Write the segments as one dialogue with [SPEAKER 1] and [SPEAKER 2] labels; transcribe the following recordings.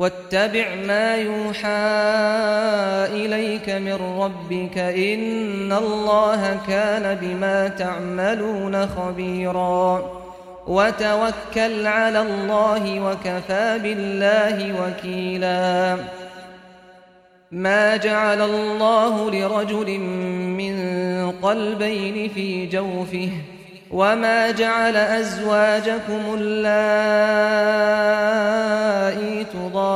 [SPEAKER 1] واتبع ما يوحى إليك من ربك إن الله كان بما تعملون خبيرا. وتوكل على الله وكفى بالله وكيلا. ما جعل الله لرجل من قلبين في جوفه وما جعل أزواجكم اللائي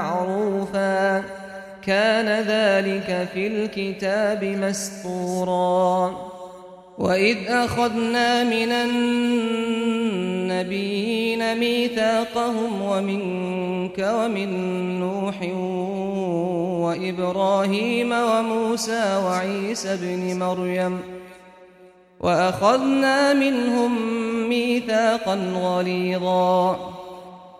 [SPEAKER 1] معروفا. كان ذلك في الكتاب مسطورا. وإذ أخذنا من النبيين ميثاقهم ومنك ومن نوح وإبراهيم وموسى وعيسى ابن مريم. وأخذنا منهم ميثاقا غليظا.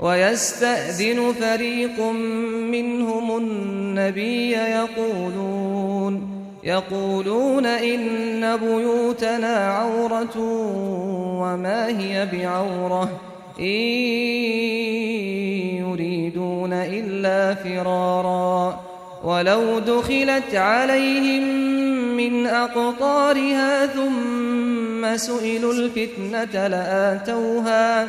[SPEAKER 1] ويستأذن فريق منهم النبي يقولون يقولون إن بيوتنا عورة وما هي بعورة إن يريدون إلا فرارا ولو دخلت عليهم من أقطارها ثم سئلوا الفتنة لآتوها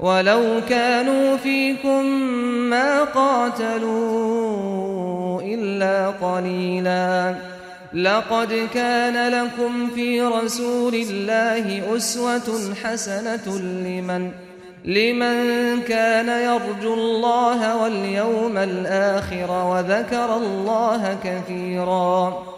[SPEAKER 1] ولو كانوا فيكم ما قاتلوا إلا قليلا. لقد كان لكم في رسول الله أسوة حسنة لمن لمن كان يرجو الله واليوم الآخر وذكر الله كثيرا.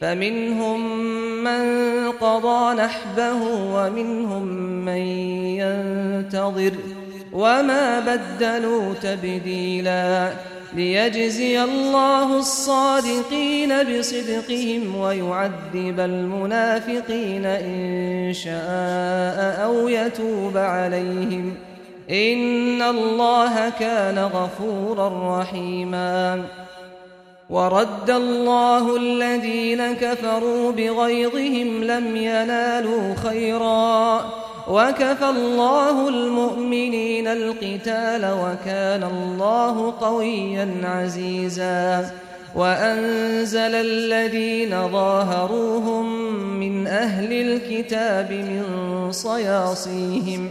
[SPEAKER 1] فمنهم من قضى نحبه ومنهم من ينتظر وما بدلوا تبديلا ليجزي الله الصادقين بصدقهم ويعذب المنافقين إن شاء أو يتوب عليهم إن الله كان غفورا رحيما ورد الله الذين كفروا بغيظهم لم ينالوا خيرا. وكفى الله المؤمنين القتال وكان الله قويا عزيزا. وأنزل الذين ظاهروهم من أهل الكتاب من صياصيهم.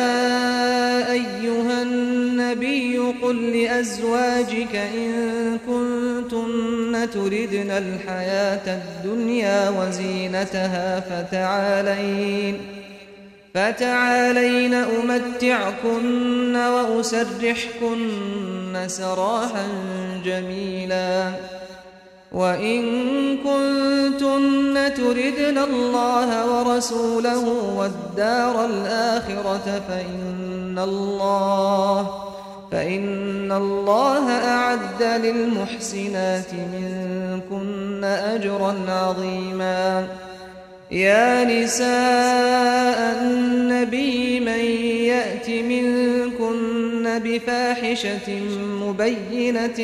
[SPEAKER 1] قل لأزواجك إن كنتن تردن الحياة الدنيا وزينتها فتعالين فتعالين أمتعكن وأسرحكن سراحا جميلا وإن كنتن تردن الله ورسوله والدار الآخرة فإن الله فإن الله أعد للمحسنات منكن أجرا عظيما. يا نساء النبي من يأت منكن بفاحشة مبينة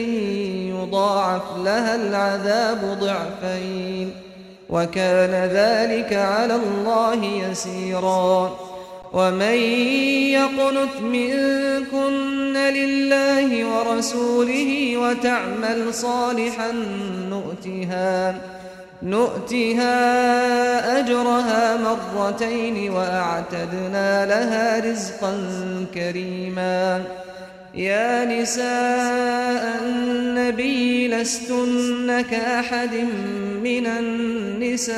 [SPEAKER 1] يضاعف لها العذاب ضعفين وكان ذلك على الله يسيرا. ومن يقنت منكن لله ورسوله وتعمل صالحا نؤتها نؤتها أجرها مرتين وأعتدنا لها رزقا كريما. يا نساء النبي لستن كأحد من النساء.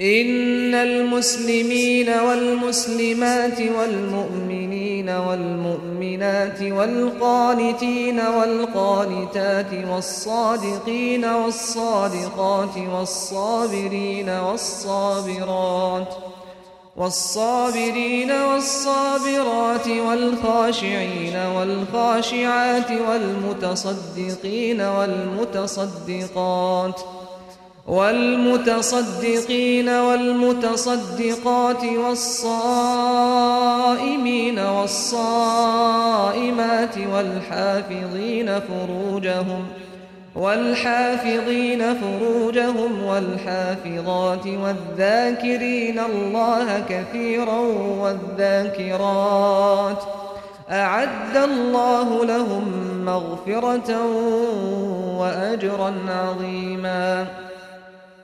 [SPEAKER 1] إن المسلمين والمسلمات والمؤمنين والمؤمنات والقانتين والقانتات والصادقين والصادقات والصابرين والصابرات والصابرين والصابرات والخاشعين والخاشعات والمتصدقين والمتصدقات والمتصدقين والمتصدقات والصائمين والصائمات والحافظين فروجهم والحافظين فروجهم والحافظات والذاكرين الله كثيرا والذاكرات أعد الله لهم مغفرة وأجرا عظيماً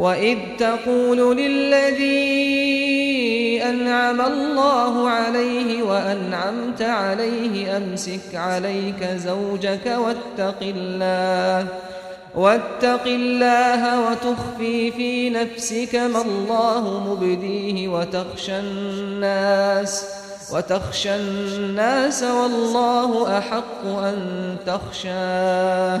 [SPEAKER 1] وإذ تقول للذي أنعم الله عليه وأنعمت عليه أمسك عليك زوجك واتق الله واتق الله وتخفي في نفسك ما الله مبديه وتخشى الناس وتخشى الناس والله أحق أن تخشاه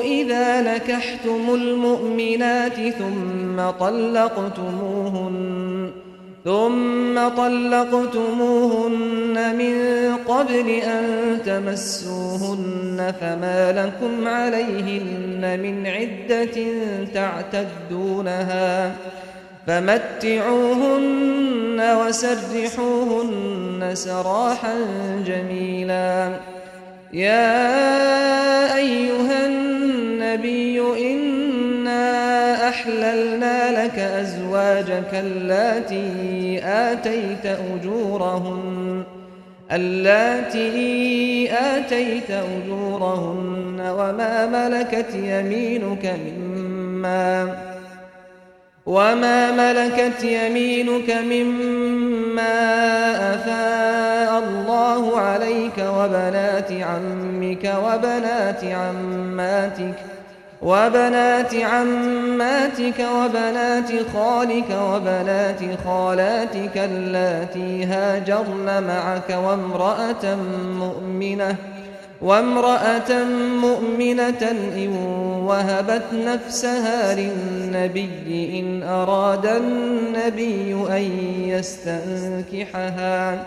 [SPEAKER 1] إذا نكحتم المؤمنات ثم طلقتموهن ثم طلقتموهن من قبل أن تمسوهن فما لكم عليهن من عدة تعتدونها فمتعوهن وسرحوهن سراحا جميلا. يا أيها النبي إنا أحللنا لك أزواجك اللاتي آتيت أجورهن اللاتي آتيت أجورهن وما ملكت يمينك مما وما ملكت يمينك مما أفاء الله عليك وبنات عمك وبنات عماتك وبنات عماتك وبنات خالك وبنات خالاتك اللاتي هاجرن معك وامرأة مؤمنة وامرأة مؤمنة إن وهبت نفسها للنبي إن أراد النبي أن يستنكحها.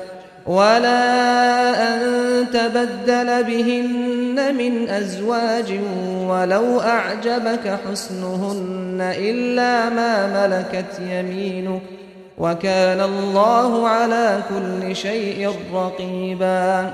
[SPEAKER 1] ولا أن تبدل بهن من أزواج ولو أعجبك حسنهن إلا ما ملكت يمينك وكان الله على كل شيء رقيبا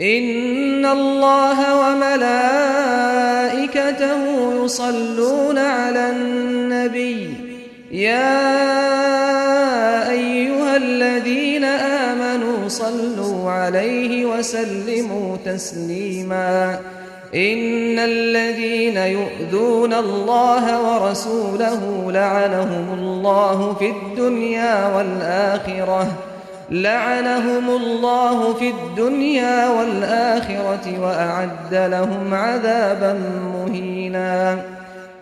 [SPEAKER 1] إن الله وملائكته يصلون على النبي يا أيها الذين آمنوا صلوا عليه وسلموا تسليماً إن الذين يؤذون الله ورسوله لعنهم الله في الدنيا والآخرة لعنهم الله في الدنيا والآخرة وأعد لهم عذابا مهينا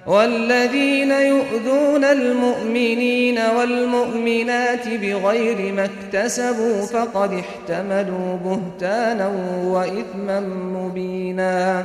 [SPEAKER 1] والذين يؤذون المؤمنين والمؤمنات بغير ما اكتسبوا فقد احتملوا بهتانا وإثما مبينا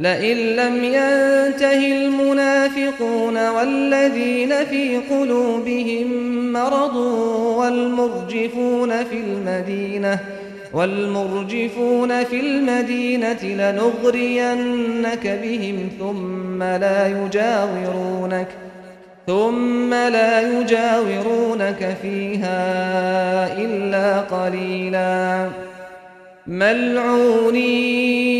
[SPEAKER 1] لئن لم ينته المنافقون والذين في قلوبهم مرض والمرجفون في المدينة والمرجفون في المدينة لنغرينك بهم ثم لا يجاورونك ۖ ثم لا يجاورونك فيها إلا قليلا ملعونين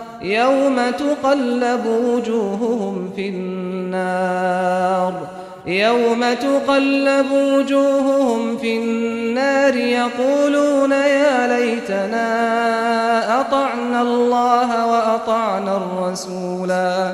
[SPEAKER 1] يوم تقلب وجوههم في النار. يوم تقلب وجوههم في النار يقولون يا ليتنا أطعنا الله وأطعنا الرسولا.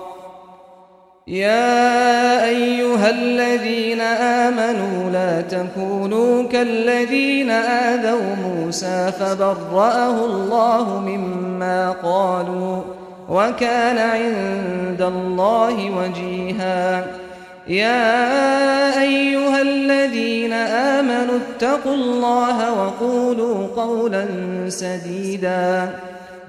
[SPEAKER 1] يا أيها الذين آمنوا لا تكونوا كالذين آذوا موسى فبرأه الله مما قالوا وكان عند الله وجيها. يا أيها الذين آمنوا اتقوا الله وقولوا قولا سديداً.